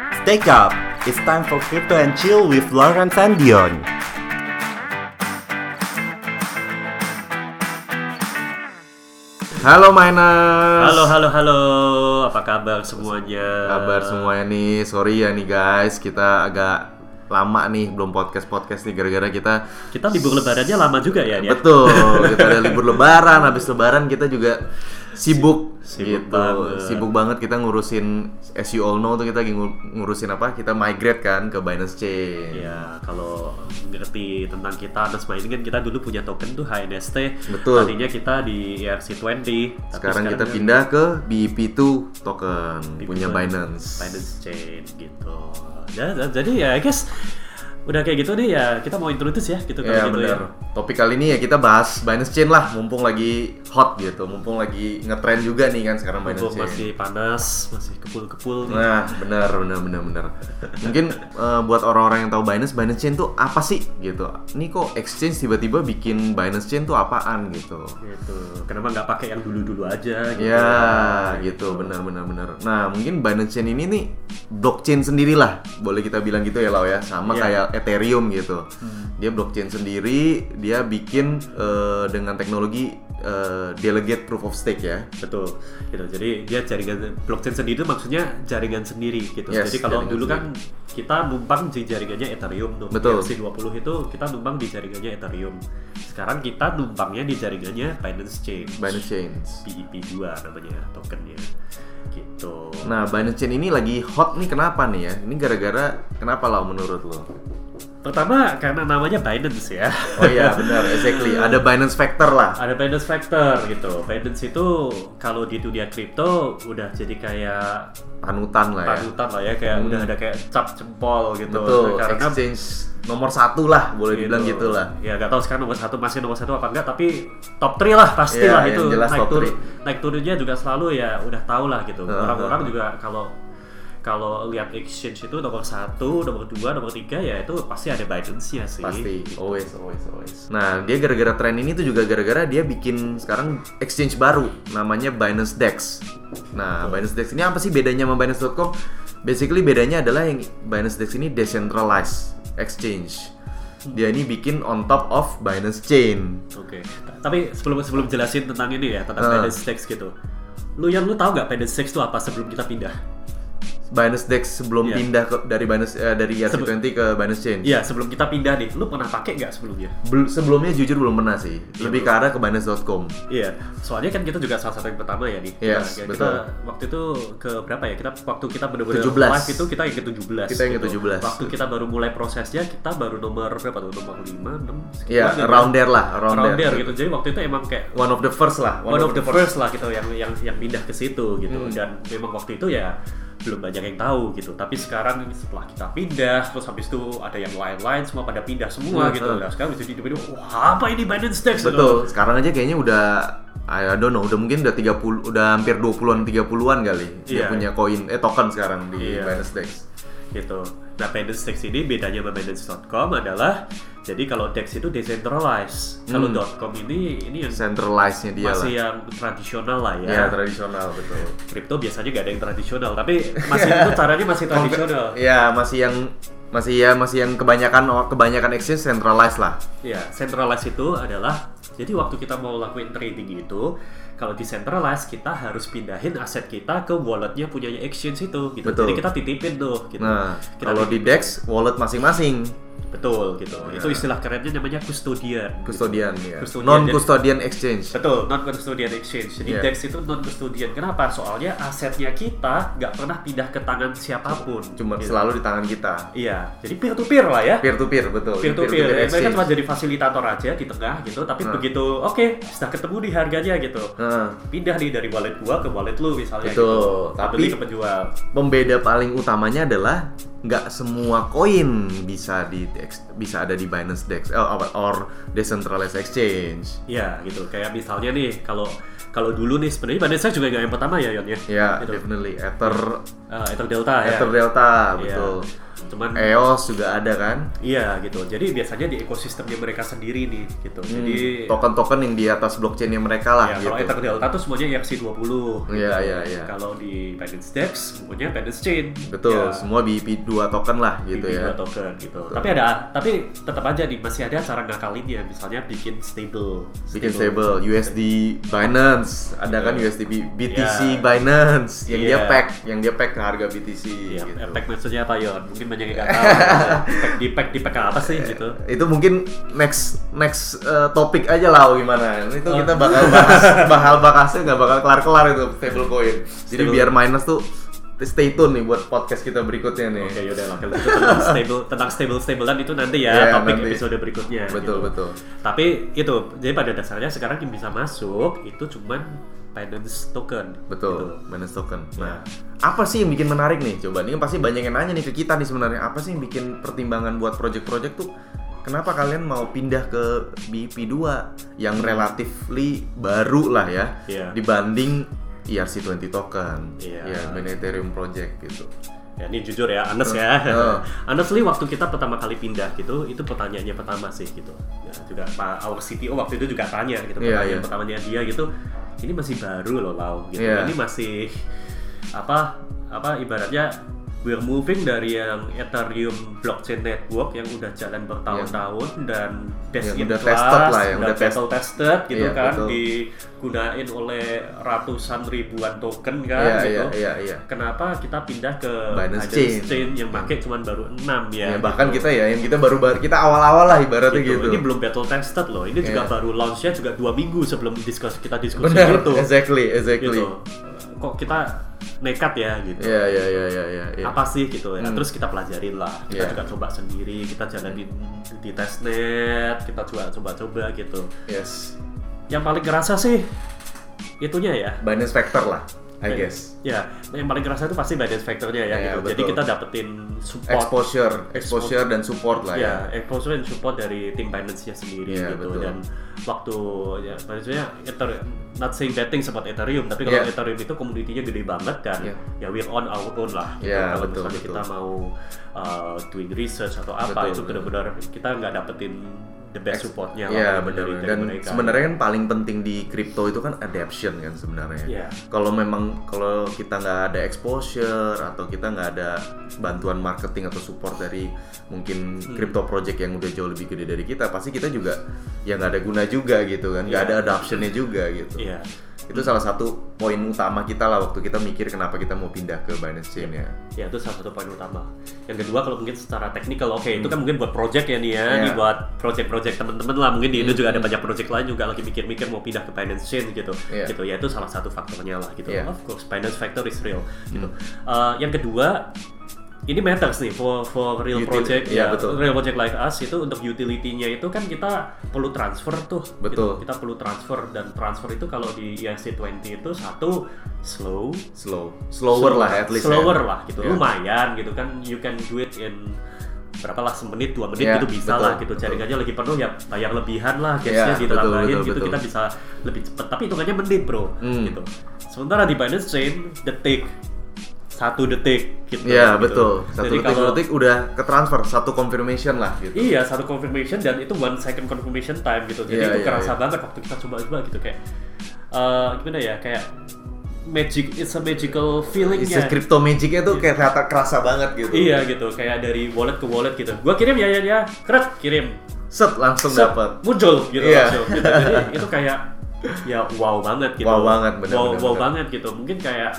Stay up! It's time for Crypto and Chill with Lawrence and Dion. Halo Miners. Halo, halo, halo. Apa kabar semuanya? Kabar semuanya nih. Sorry ya nih guys, kita agak lama nih belum podcast podcast nih gara-gara kita Kita libur lebarannya lama juga ya, betul kita ada libur lebaran habis lebaran kita juga sibuk Sibuk gitu banget. sibuk banget kita ngurusin as you all know tuh kita lagi ngu- ngurusin apa kita migrate kan ke Binance Chain Ya, kalau ngerti tentang kita Anas ini kan kita dulu punya token tuh HNST. Betul. Tadinya kita di ERC20. tapi sekarang kita kan pindah ke BEP2 token di punya Binance Binance Chain gitu. Jadi ya, I guess udah kayak gitu nih ya kita mau introduce ya gitu Ya kalau gitu benar. ya. Topik kali ini ya kita bahas Binance Chain lah, mumpung lagi hot gitu, mumpung lagi ngetrend juga nih kan sekarang Binance Mumpung Chain. masih panas, masih kepul-kepul. Nah, benar, benar, benar, benar. Mungkin eh, buat orang-orang yang tahu Binance, Binance Chain tuh apa sih gitu? Ini kok exchange tiba-tiba bikin Binance Chain tuh apaan gitu? Gitu. Kenapa nggak pakai yang dulu-dulu aja gitu. Ya, gitu, benar, benar, benar. Nah, mungkin Binance Chain ini nih blockchain sendirilah, boleh kita bilang gitu ya, Lau ya, sama Iya. kayak Ethereum gitu. Dia blockchain sendiri, dia bikin eh, dengan teknologi eh, delegate proof of stake ya. Betul, gitu. Jadi dia jaringan blockchain sendiri itu maksudnya jaringan sendiri gitu. Yes, Jadi kalau dulu kan kita numpang di jaringannya Ethereum tuh. Betul. ERC20 itu kita numpang di jaringannya Ethereum. Sekarang kita numpangnya di jaringannya Binance Chain. Binance Chain. BEP2 namanya tokennya. Gitu. Nah, Binance Chain ini lagi hot nih kenapa nih ya? Ini gara-gara kenapa lah menurut lo? Pertama karena namanya Binance ya. Oh iya, benar, exactly. Ada Binance Factor lah. Ada Binance Factor gitu. Binance itu kalau di dunia kripto udah jadi kayak Panutan lah ya. panutan lah ya kayak udah ada kayak cap jempol gitu Betul, karena exchange nomor satu lah, boleh dibilang gitu lah. ya gak tahu sekarang nomor satu masih nomor satu apa enggak tapi top 3 lah pasti Iya, lah yang itu jelas naik top turun naik turunnya juga selalu ya udah tahu lah gitu orang-orang juga kalau kalau lihat exchange itu nomor satu, nomor dua, nomor tiga ya itu pasti ada Binance-nya sih. Pasti, always, always, always. Nah, dia gara-gara tren ini tuh juga gara-gara dia bikin sekarang exchange baru, namanya Binance Dex. Nah, Binance Dex ini apa sih bedanya sama Binance.com? Basically bedanya adalah yang Binance Dex ini decentralized exchange. Dia ini bikin on top of Binance Chain. Oke. T- Tapi sebelum sebelum jelasin tentang ini ya tentang Heeh. Binance Dex gitu. Lu yang lu tahu nggak Binance Dex itu apa sebelum kita pindah? Binance Dex sebelum Iya. pindah ke dari Binance eh, dari ERC20 ke Binance Chain. Iya, sebelum kita pindah nih, lu pernah pakai nggak sebelumnya? Bel- sebelumnya jujur belum pernah sih. Lebih ke arah ke Binance.com. Iya, soalnya kan kita juga salah satu yang pertama ya nih. Yes, kita, betul. kita waktu itu ke berapa ya? Kita waktu kita benar-benar 17. live itu kita yang ke-17. Kita yang gitu. ke-17. Waktu kita baru mulai prosesnya, kita baru nomor berapa tuh? Nomor 5, 6, Iya, around there lah, around, Around there. there gitu. Jadi waktu itu emang kayak One of the first lah. one, of the first lah gitu yang yang yang pindah ke situ gitu. Hmm. Dan memang waktu itu ya belum banyak yang tahu gitu. Tapi sekarang setelah kita pindah, terus habis itu ada yang lain-lain semua pada pindah semua Hmm, gitu. hmm. Nah, sekarang bisa tiba-tiba wah apa ini Binance Dex gitu. Betul. Sekarang aja kayaknya udah I don't know, udah mungkin udah 30 udah hampir 20-an 30-an kali dia Iya. punya koin eh token sekarang di Iya. Binance Dex. gitu. Nah, Binance Dex ini bedanya sama Binance.com adalah jadi kalau Dex itu decentralized. Kalau Hmm. .com ini ini yang Centralized-nya dia masih lah. yang tradisional lah ya. Ya, tradisional betul. Kripto biasanya gak ada yang tradisional, tapi masih itu caranya masih tradisional. Iya, masih yang masih ya masih yang kebanyakan kebanyakan exchange centralized lah. Ya, centralized itu adalah jadi waktu kita mau lakuin trading itu kalau decentralized kita harus pindahin aset kita ke walletnya punyanya exchange itu gitu. Betul. Jadi kita titipin tuh gitu. Nah, Kita kalau di titipin. Dex wallet masing-masing betul gitu. Ya. Itu istilah kerennya namanya custodian. gitu. custodian ya. Custodian, Non custodian exchange. Betul, non custodian exchange. Jadi Iya. DEX itu non custodian. Kenapa? Soalnya asetnya kita nggak pernah pindah ke tangan siapa pun. Cuma Gitu. selalu di tangan kita. Iya, jadi peer to peer lah ya. Peer to peer betul. Peer to peer. Mereka exchange. cuma jadi fasilitator aja di tengah gitu. Tapi Nah. begitu, oke, sudah ketemu di harganya gitu. Nah, Pindah nih dari wallet gua ke wallet lu misalnya. Betul, gitu. tapi- ke penjual. pembeda paling utamanya adalah nggak semua koin bisa di bisa ada di Binance Dex eh, or, or decentralized exchange. Iya, gitu. Kayak misalnya nih, kalau kalau dulu nih sebenarnya Binance juga nggak yang pertama ya, Yon ya. Ya, Gitu. definitely Ether Eh, Ether Delta ya. Ether Delta Iya. betul. Cuman EOS juga ada kan iya gitu. Jadi biasanya di ekosistemnya mereka sendiri nih gitu. Jadi Hmm, token-token yang di atas blockchainnya mereka lah ya, kalau gitu Ether Delta tuh semuanya ERC20 Iya, iya, iya. Kalau di Binance Dex semuanya Binance Chain. betul Ya, semua BIP2 token lah gitu BP2 ya token gitu. Tapi ada tapi tetap aja nih masih ada cara ngakalinnya misalnya bikin stable. bikin stable USD Binance ada kan USD B- BTC Iya. Binance yang dia Iya. pack yang dia pack ke harga BTC Iya, gitu. pack maksudnya apa Yon? Mungkin banyak yang nggak tahu. di pack di pack apa sih gitu? itu mungkin next next uh, topik aja lah gimana itu Oh. kita bakal bahas bakal bahasnya nggak bakal kelar kelar itu stablecoin jadi Stable- biar minus tuh stay tune nih buat podcast kita berikutnya nih Oke, yaudah lah. Kalau gitu tentang stable tentang stable stablean itu nanti ya Iya, topik nanti. episode berikutnya. betul gitu. betul Tapi itu, jadi pada dasarnya sekarang yang bisa masuk itu cuman Binance token. betul gitu. Binance token Ya. nah apa sih yang bikin menarik nih coba kan pasti banyak yang nanya nih ke kita nih sebenarnya apa sih yang bikin pertimbangan buat project-project tuh Kenapa kalian mau pindah ke BIP2 yang relatively baru lah ya Iya. dibanding ERC20 token, Iya. ya main Ethereum project gitu. Ya ini jujur ya, Anes ya. Oh. Honestly waktu kita pertama kali pindah gitu, itu pertanyaannya pertama sih gitu. Ya juga Pak our CTO waktu itu juga tanya gitu, Iya, pertanyaan iya. pertamanya dia gitu. Ini masih baru loh Lau gitu. Iya. Ini masih apa apa ibaratnya we're moving dari yang Ethereum blockchain network yang udah jalan bertahun-tahun dan best Yang in udah class, tested lah, yang udah udah test- battle tested gitu Iya, kan, betul. digunain oleh ratusan ribuan token kan Iya, gitu. iya, iya, iya. Kenapa kita pindah ke Binance Chain. Chain yang pakai cuma baru 6 ya. Ya, bahkan gitu. kita ya yang kita baru baru kita awal-awal lah ibaratnya Gitu. gitu. Ini belum battle tested loh. Ini juga Iya. baru launchnya juga dua minggu sebelum diskus kita diskusi Benar, gitu. exactly, exactly. Gitu. Kok kita nekat ya gitu. Iya, iya, iya, iya, iya. iya. Apa sih gitu ya? Hmm. Terus kita pelajarin lah. Kita Iya. juga coba sendiri. Kita jalanin di testnet. Kita coba coba-coba gitu. Yes. Yang paling kerasa sih itunya ya. Binance Factor lah, I guess. Ya, yang paling kerasa itu pasti Binance Factor-nya ya. Iya, gitu. Jadi kita dapetin support Exposure, exposure dan support lah ya. ya, exposure dan support dari tim Binance-nya sendiri Iya, gitu betul. dan waktu ya maksudnya Ethereum, not saying bad things about Ethereum tapi kalau Iya. Ethereum itu komunitinya gede banget dan Iya. ya we're on our own lah gitu. Iya, kalau betul, misalnya betul. kita mau uh, doing research atau apa Betul, itu benar-benar kita nggak dapetin the best supportnya Iya lah dari, dari dan mereka. sebenarnya kan paling penting di crypto itu kan adaption kan sebenarnya. Iya. Kalau memang kalau kita nggak ada exposure atau kita nggak ada bantuan marketing atau support dari mungkin Hmm. crypto project yang udah jauh lebih gede dari kita, pasti kita juga ya nggak ada guna juga gitu kan, nggak Iya. ada adoptionnya juga gitu. Iya. Itu salah satu poin utama kita lah waktu kita mikir kenapa kita mau pindah ke Binance Chain ya. Ya itu salah satu poin utama. Yang kedua kalau mungkin secara teknikal, oke itu kan mungkin buat project ya nih ya, Iya. nih buat project-project teman-teman lah. Mungkin di Indo juga ada banyak project lain juga lagi mikir-mikir mau pindah ke Binance Chain gitu. Iya. Gitu ya itu salah satu faktornya lah gitu. Iya. Of course Binance Factor is real gitu. Uh, yang kedua ini matters nih for for real Util- project ya iya, betul. real project like us itu untuk utility-nya itu kan kita perlu transfer tuh gitu. Betul. kita perlu transfer dan transfer itu kalau di ERC20 itu satu slow Slow, slower lah at least. slower ya. lah gitu Iya. lumayan gitu kan you can do it in berapa lah semenit dua menit Iya, gitu bisa betul, lah gitu betul. jaringannya lagi penuh ya bayar lebihan lah Iya, gasnya betul, ditambahin gitu betul. kita bisa lebih cepet tapi hitungannya menit bro Hmm. gitu sementara di Binance Chain detik satu detik gitu Iya gitu. betul. Satu Jadi detik, kalau detik udah ke transfer satu confirmation lah gitu. Iya, satu confirmation dan itu one second confirmation time gitu. Jadi Iya, itu iya, kerasa iya. banget waktu kita coba-coba gitu kayak eh gimana ya kayak magic it's a magical feeling Isi crypto magicnya tuh kayak ternyata kerasa banget gitu. Iya gitu, kayak dari wallet ke wallet gitu. Gua kirim ya ya ya, keret kirim. Set langsung dapat. muncul gitu Iya. langsung gitu. Jadi itu kayak ya wow banget gitu. Wow banget, bener, Wow, bener, wow bener. banget gitu. Mungkin kayak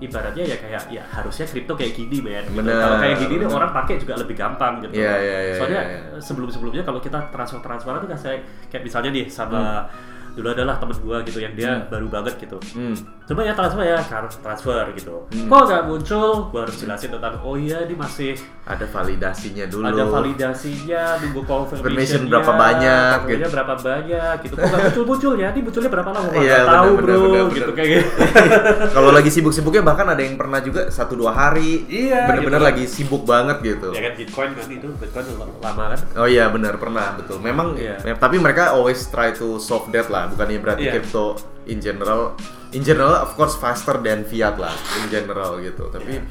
ibaratnya ya kayak ya harusnya kripto kayak gini men gitu. Kalau kayak gini nih bener. orang pakai juga lebih gampang gitu. Iya, iya, iya, Soalnya iya, iya. sebelum-sebelumnya kalau kita transfer-transferan tuh kan saya kayak misalnya nih sama Hmm. Dulu adalah temen gua gitu yang dia baru banget gitu. Hmm. Coba ya transfer ya transfer gitu. Kok nggak muncul? Gua harus jelasin tentang oh iya ini masih Ada validasinya dulu. ada validasinya, nunggu confirmation berapa banyak, gitu. berapa banyak gitu. Kok nggak muncul-muncul ya? Ini munculnya berapa lama? Gua Iya, nggak tahu bener, bro, bener, bener, gitu bener. kayak gitu. Kalau lagi sibuk-sibuknya bahkan ada yang pernah juga satu dua hari. Iya, Bener-bener gitu. lagi sibuk banget gitu. ya kan Bitcoin kan itu, Bitcoin lama kan? Oh iya benar pernah betul. Memang Iya. ya, tapi mereka always try to solve that lah. Bukannya berarti Iya. crypto in general in general of course faster than fiat lah in general gitu. Tapi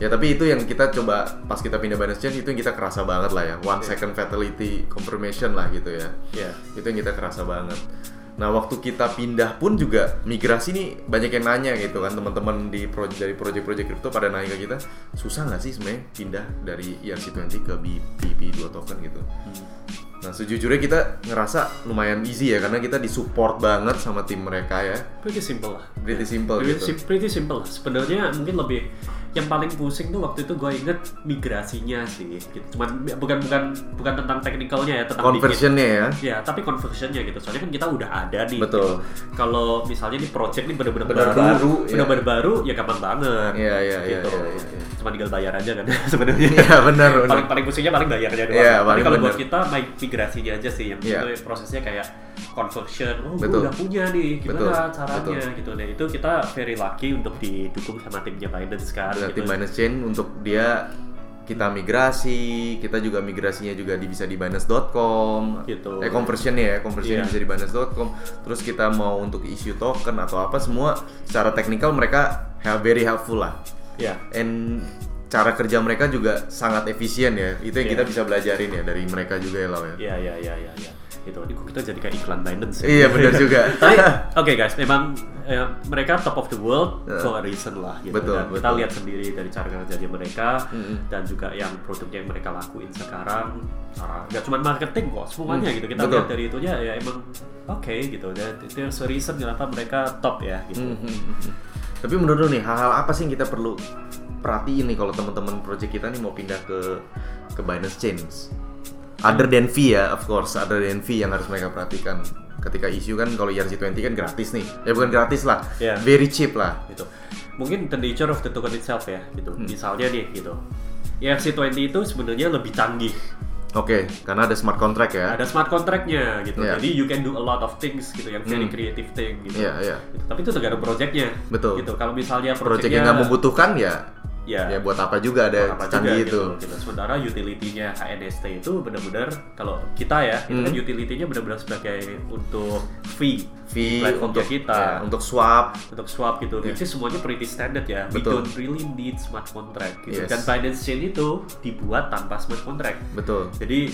Ya tapi itu yang kita coba pas kita pindah Binance Chain itu yang kita kerasa banget lah ya. One second fatality confirmation lah gitu ya. Iya. Itu yang kita kerasa banget. Nah waktu kita pindah pun juga migrasi nih banyak yang nanya gitu kan teman-teman di proyek dari project-project crypto pada nanya ke kita susah nggak sih sebenarnya pindah dari ERC20 ke BPP2 token gitu. Nah sejujurnya kita ngerasa lumayan easy ya karena kita disupport banget sama tim mereka ya. Pretty simple lah. Pretty simple Pretty, gitu. pretty simple. Sebenarnya mungkin lebih yang paling pusing tuh waktu itu gue inget migrasinya sih. Gitu. Cuman bukan bukan bukan tentang teknikalnya ya, tentang Conversionnya ya. Ya, tapi conversionnya gitu. Soalnya kan kita udah ada nih. Betul. gitu. Kalau misalnya nih project nih bener-bener Bener baru, baru, ya. bener-bener baru, ya gampang banget. Iya, iya, iya, gitu. iya, iya, iya. Cuma tinggal bayar aja kan sebenarnya. Iya benar paling paling pusingnya paling bayarnya doang. Iya, Tapi kalau buat kita mi- migrasinya aja sih yang Iya. itu prosesnya kayak conversion. Oh, gue Betul. udah punya nih. Gimana Betul, caranya betul. gitu deh. Itu kita very lucky untuk didukung sama timnya Binance kan. Gitu. tim Binance Chain untuk dia kita migrasi, kita juga migrasinya juga di, bisa di Binance.com. Gitu. Eh conversionnya ya, conversionnya Iya. bisa di Binance.com. Terus kita mau untuk issue token atau apa semua secara teknikal mereka have very helpful lah. Iya. And cara kerja mereka juga sangat efisien ya. Itu yang Iya. kita bisa belajarin ya dari mereka juga ya Lau ya. Iya, iya, iya, iya, iya. Itu ini kok kita jadi kayak iklan Binance. ya. Iya benar juga. Tapi oke guys, memang eh, mereka top of the world Ya. for a reason lah gitu. Betul, dan kita betul. lihat sendiri dari cara kerjanya mereka Mm-mm. dan juga yang produknya yang mereka lakuin sekarang. Nggak cuma marketing kok, semuanya Hmm, gitu. Kita betul. lihat dari itunya ya emang oke gitu. Dan itu a reason kenapa mereka top ya gitu. Hmm, hmm, hmm, hmm. Tapi menurut lu nih hal-hal apa sih yang kita perlu perhatiin nih kalau teman-teman project kita nih mau pindah ke ke Binance Chains? Other than fee ya, of course, other than fee yang harus mereka perhatikan. Ketika issue kan kalau ERC20 kan gratis nih. Ya bukan gratis lah, Iya. very cheap lah. gitu. Mungkin the nature of the token itself ya gitu. Hmm. Misalnya nih gitu. ERC20 itu sebenarnya lebih canggih. Oke, karena ada smart contract ya. Ada smart contract-nya gitu. Iya. Jadi you can do a lot of things gitu yang very Hmm. creative thing gitu. Iya, iya. Gitu. Tapi itu tergantung project-nya. Betul. Gitu. Kalau misalnya Project project-nya yang nggak membutuhkan ya, ya, ya buat apa juga ada apa canggih juga itu. gitu, gitu. Sementara utility-nya HNST itu benar-benar kalau kita ya, itu kan Hmm. utility-nya benar-benar sebagai untuk fee Fee untuk kita. ya, untuk swap. untuk swap gitu, Iya. which is semuanya pretty standard ya. We Betul. don't really need smart contract gitu. Yes. Dan Binance Chain itu dibuat tanpa smart contract. Betul. Jadi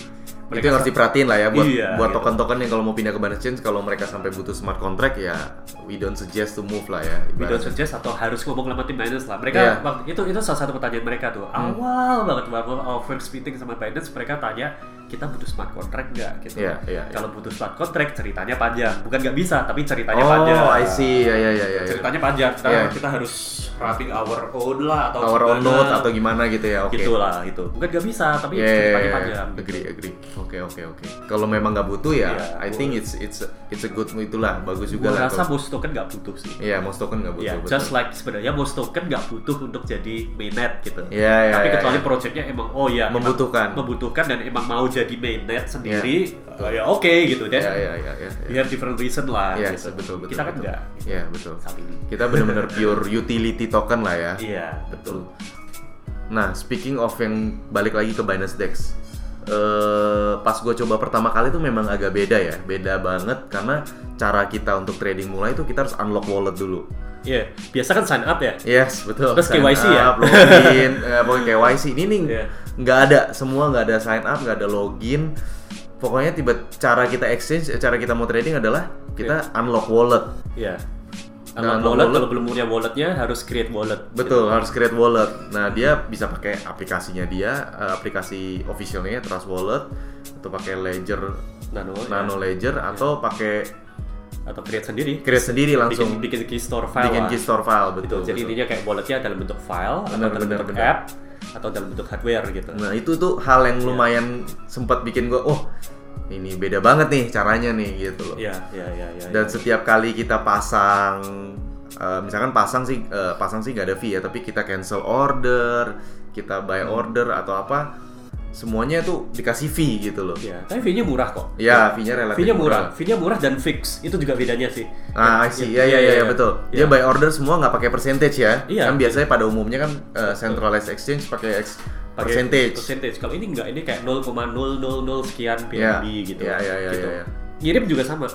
itu yang harus diperhatiin lah ya buat Iya, buat gitu. token-token yang kalau mau pindah ke Binance Chain kalau mereka sampai butuh smart contract ya we don't suggest to move lah ya We don't suggest atau harus ngomong sama tim Binance lah. Mereka Iya. waktu itu itu salah satu pertanyaan mereka tuh. Awal banget waktu our first meeting sama Binance mereka tanya kita butuh smart contract nggak gitu. Iya, iya, iya. Kalau butuh smart contract ceritanya panjang. Bukan nggak bisa tapi ceritanya Oh, panjang. I see. Ya ya ya ya. ya. Ceritanya panjang. Kita, Iya. kita harus running our own lah atau Our own note atau gimana gitu ya. Oke. Gitu lah itu. Bukan nggak bisa tapi Ya, ya, ceritanya ya, panjang. gitu. Agree, agree. Oke, oke, oke. Kalau memang nggak butuh ya, Iya, I gua- think it's it's it's a good itulah, bagus juga Gue lah. rasa most token nggak butuh sih. Iya, most token nggak butuh. Ya, betul. just like sebenarnya most token nggak butuh untuk jadi mainnet gitu. Iya, iya, Tapi iya, kecuali iya. projectnya emang oh ya emang Membutuhkan. membutuhkan dan emang mau jadi mainnet sendiri, Iya, uh, ya oke gitu dan Iya, iya, iya, iya. you have different reason lah. Iya, gitu. betul, betul. Kita kan betul. enggak. Iya, betul. Saat ini. Kita benar-benar pure utility token lah ya. Iya betul. Nah, speaking of yang balik lagi ke Binance Dex, eh pas gue coba pertama kali tuh memang agak beda ya, beda banget karena cara kita untuk trading mulai itu kita harus unlock wallet dulu. Iya, biasa kan sign up ya. Yes, betul. Terus Sign KYC ya? up, login, eh, pokoknya KYC. Ini nih Iya. nggak ada, semua nggak ada sign up, nggak ada login. Pokoknya tiba cara kita exchange, eh, cara kita mau trading adalah kita unlock wallet. Iya. Nah, Unlock wallet, wallet- kalau belum punya walletnya harus create wallet. Betul, harus create wallet. Nah, dia bisa pakai aplikasinya dia, eh, aplikasi officialnya Trust Wallet atau pakai Ledger Nano, ya. Nano Ledger atau pakai atau create sendiri. create sendiri langsung bikin bikin key store file. bikin lah. key store file Gitu. betul. Jadi betul. intinya kayak walletnya dalam bentuk file atau Benar, dalam bentuk benar. app atau dalam bentuk hardware gitu. Nah, itu tuh hal yang lumayan sempat bikin gua oh, ini beda banget nih caranya nih gitu loh. Iya, iya, iya, iya. Dan iya. setiap kali kita pasang eh, misalkan pasang sih eh, pasang sih nggak ada fee ya, tapi kita cancel order, kita buy Hmm. order atau apa, semuanya tuh dikasih fee gitu loh. Iya, tapi fee-nya murah kok. Ya, fee-nya relatif Fee-nya murah. murah. Fee-nya murah dan fix. Itu juga bedanya sih. Ah, I see. Iya, iya, iya, betul. Dia Iya. buy order semua nggak pakai percentage ya. Iya. Kan biasanya pada umumnya kan eh, centralized exchange pakai ex- Pakai percentage. Percentage. Kalau ini enggak, ini kayak 0,000 sekian Iya. BNB gitu. Iya, iya, iya, gitu. iya, iya. Ngirim juga sama.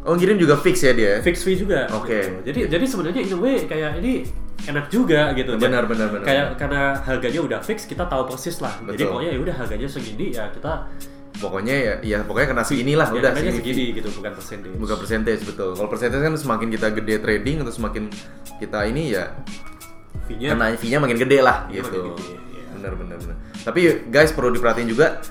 Oh, ngirim juga fix ya dia. Fix fee juga. Oke. gitu. Jadi jadi sebenarnya in a way kayak ini enak juga gitu. Benar, benar, benar. Kayak karena harganya udah fix, kita tahu persis lah. Jadi Betul. pokoknya ya udah harganya segini ya kita Pokoknya ya, ya pokoknya kena segini lah ya udah segini. segini gitu, bukan persentage. Bukan percentage betul. Kalau percentage kan semakin kita gede trading atau semakin kita ini ya Fee-nya kena fee-nya makin gede lah gitu. makin gede, iya. Bener bener bener. Tapi guys perlu diperhatiin juga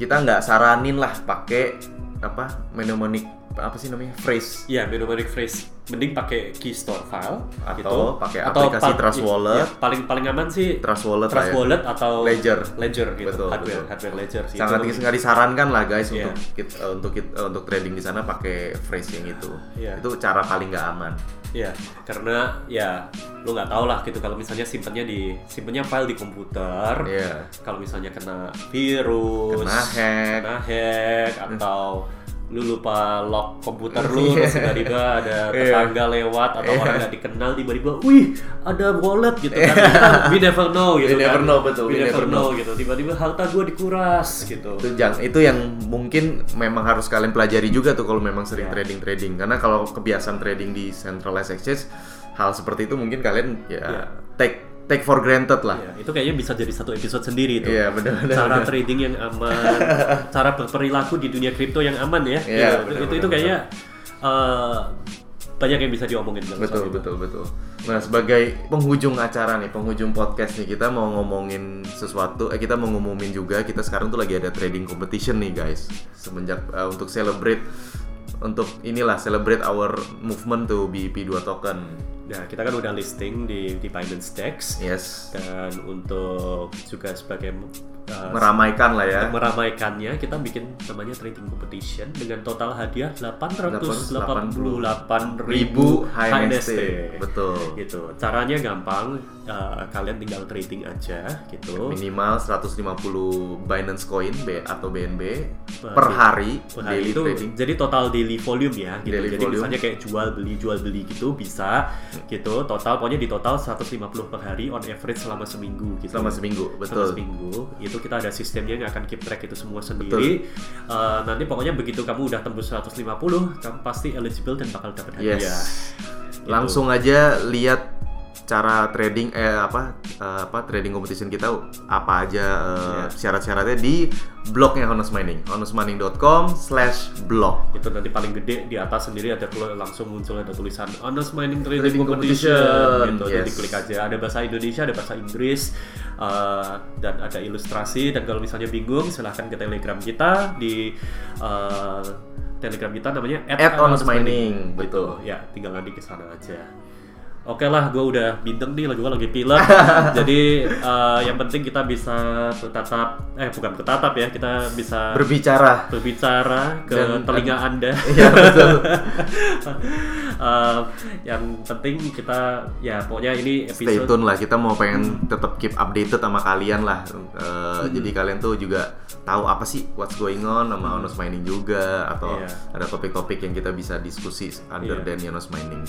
kita nggak saranin lah pakai apa mnemonic apa sih namanya phrase Iya, mnemonic phrase. Mending pakai key store file Atau gitu. pakai aplikasi pa- Trust i- Wallet. ya, paling paling aman sih Trust Wallet Trust ya. Wallet atau Ledger. Ledger gitu. Betul, hardware, betul. hardware ledger sih. sangat Itu nggak disarankan lah guys Iya. untuk kita, untuk kita, untuk trading di sana pakai phrase yang itu. Iya. Itu cara paling nggak aman. Iya, karena ya lu nggak tahu lah gitu kalau misalnya simpennya di simpennya file di komputer. Iya. Kalau misalnya kena virus, Kena hack. kena hack atau lu lupa lock komputer lu Iya. terus tiba-tiba ada Iya. tetangga lewat atau Iya. orang nggak dikenal tiba-tiba, wih ada wallet gitu kan. Kita, we never know gitu We kan. never know, betul, We, we never never know gitu. Tiba-tiba harta gue dikuras gitu. Itu jang, itu yang mungkin memang harus kalian pelajari juga tuh kalau memang sering trading trading. Karena kalau kebiasaan trading di centralized exchange, hal seperti itu mungkin kalian ya Iya. take take for granted lah. Iya, itu kayaknya bisa jadi satu episode sendiri tuh. Iya, benar-benar. Cara trading yang aman, cara berperilaku di dunia kripto yang aman ya. Iya, itu, benar-benar, itu kayaknya eh, banyak yang bisa diomongin dalam Betul, itu. betul, betul. Nah, sebagai penghujung acara nih, penghujung podcast nih, kita mau ngomongin sesuatu, eh kita mau ngumumin juga, kita sekarang tuh lagi ada trading competition nih, guys. Semenjak eh, untuk celebrate untuk inilah celebrate our movement to BIP2 token. Nah, kita kan udah listing di di Binance Dex Yes. dan untuk juga sebagai eh, Meramaikan lah ya. untuk meramaikannya kita bikin namanya trading competition dengan total hadiah 888 ribu HNST. Betul. Gitu. Caranya gampang, eh, kalian tinggal trading aja gitu. Minimal 150 Binance Coin B atau BNB Per per hari Per hari daily itu trading. jadi total daily volume ya gitu. Daily jadi volume. misalnya kayak jual beli jual beli gitu bisa gitu. Total pokoknya di total 150 per hari on average selama seminggu gitu. Selama seminggu, Selama betul. seminggu itu kita ada sistemnya yang akan keep track itu semua sendiri. Eh, nanti pokoknya begitu kamu udah tembus 150, kamu pasti eligible dan bakal dapat hadiah. Yes. Gitu. Langsung aja lihat cara trading eh apa eh, apa trading competition kita apa aja eh, Iya. syarat-syaratnya di blognya Honest Mining honestmining.com slash blog. Itu nanti paling gede di atas sendiri ada langsung muncul ada tulisan Honest Mining Trading, Trading Competition, Competition, gitu. Jadi yes. klik aja. Ada bahasa Indonesia ada bahasa Inggris uh, dan ada ilustrasi. Dan kalau misalnya bingung silahkan ke telegram kita di uh, telegram kita namanya At Honest Mining, betul. ya tinggal nanti ke sana aja Oke lah, gue udah bintang nih, gue lagi pilek. Jadi uh, yang penting kita bisa bertatap, eh bukan bertatap ya, kita bisa berbicara berbicara ke Dan- telinga Anda. Iya betul Eh, yang penting kita ya pokoknya ini stay episode tune lah kita mau pengen tetap keep updated sama kalian lah Eh, Hmm. jadi kalian tuh juga tahu apa sih what's going on sama Honest Mining juga atau Iya. ada topik-topik yang kita bisa diskusi under than Honest Mining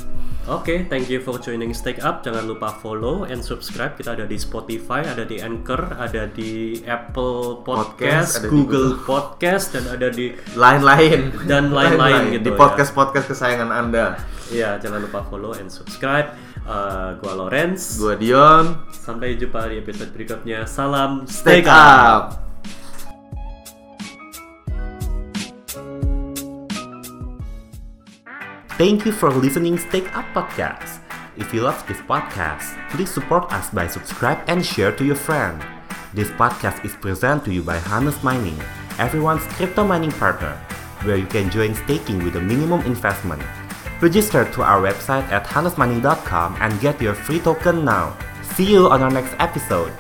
Oke, thank you for joining Stake Up. Jangan lupa follow and subscribe. Kita ada di Spotify, ada di Anchor, ada di Apple Podcast, Podcast, di Google Podcast, dan ada di lain-lain Dan lain-lain gitu di ya. podcast podcast kesayangan anda ya jangan lupa follow and subscribe. Uh, gua Lorenz. gua Dion Sampai jumpa di episode berikutnya. Salam stay Stake Up. up Thank you for listening Stake Up Podcast. If you love this podcast, please support us by subscribe and share to your friend. This podcast is presented to you by Hannes Mining, everyone's crypto mining partner, where you can join staking with a minimum investment. Register to our website at hannesmining.com and get your free token now. See you on our next episode.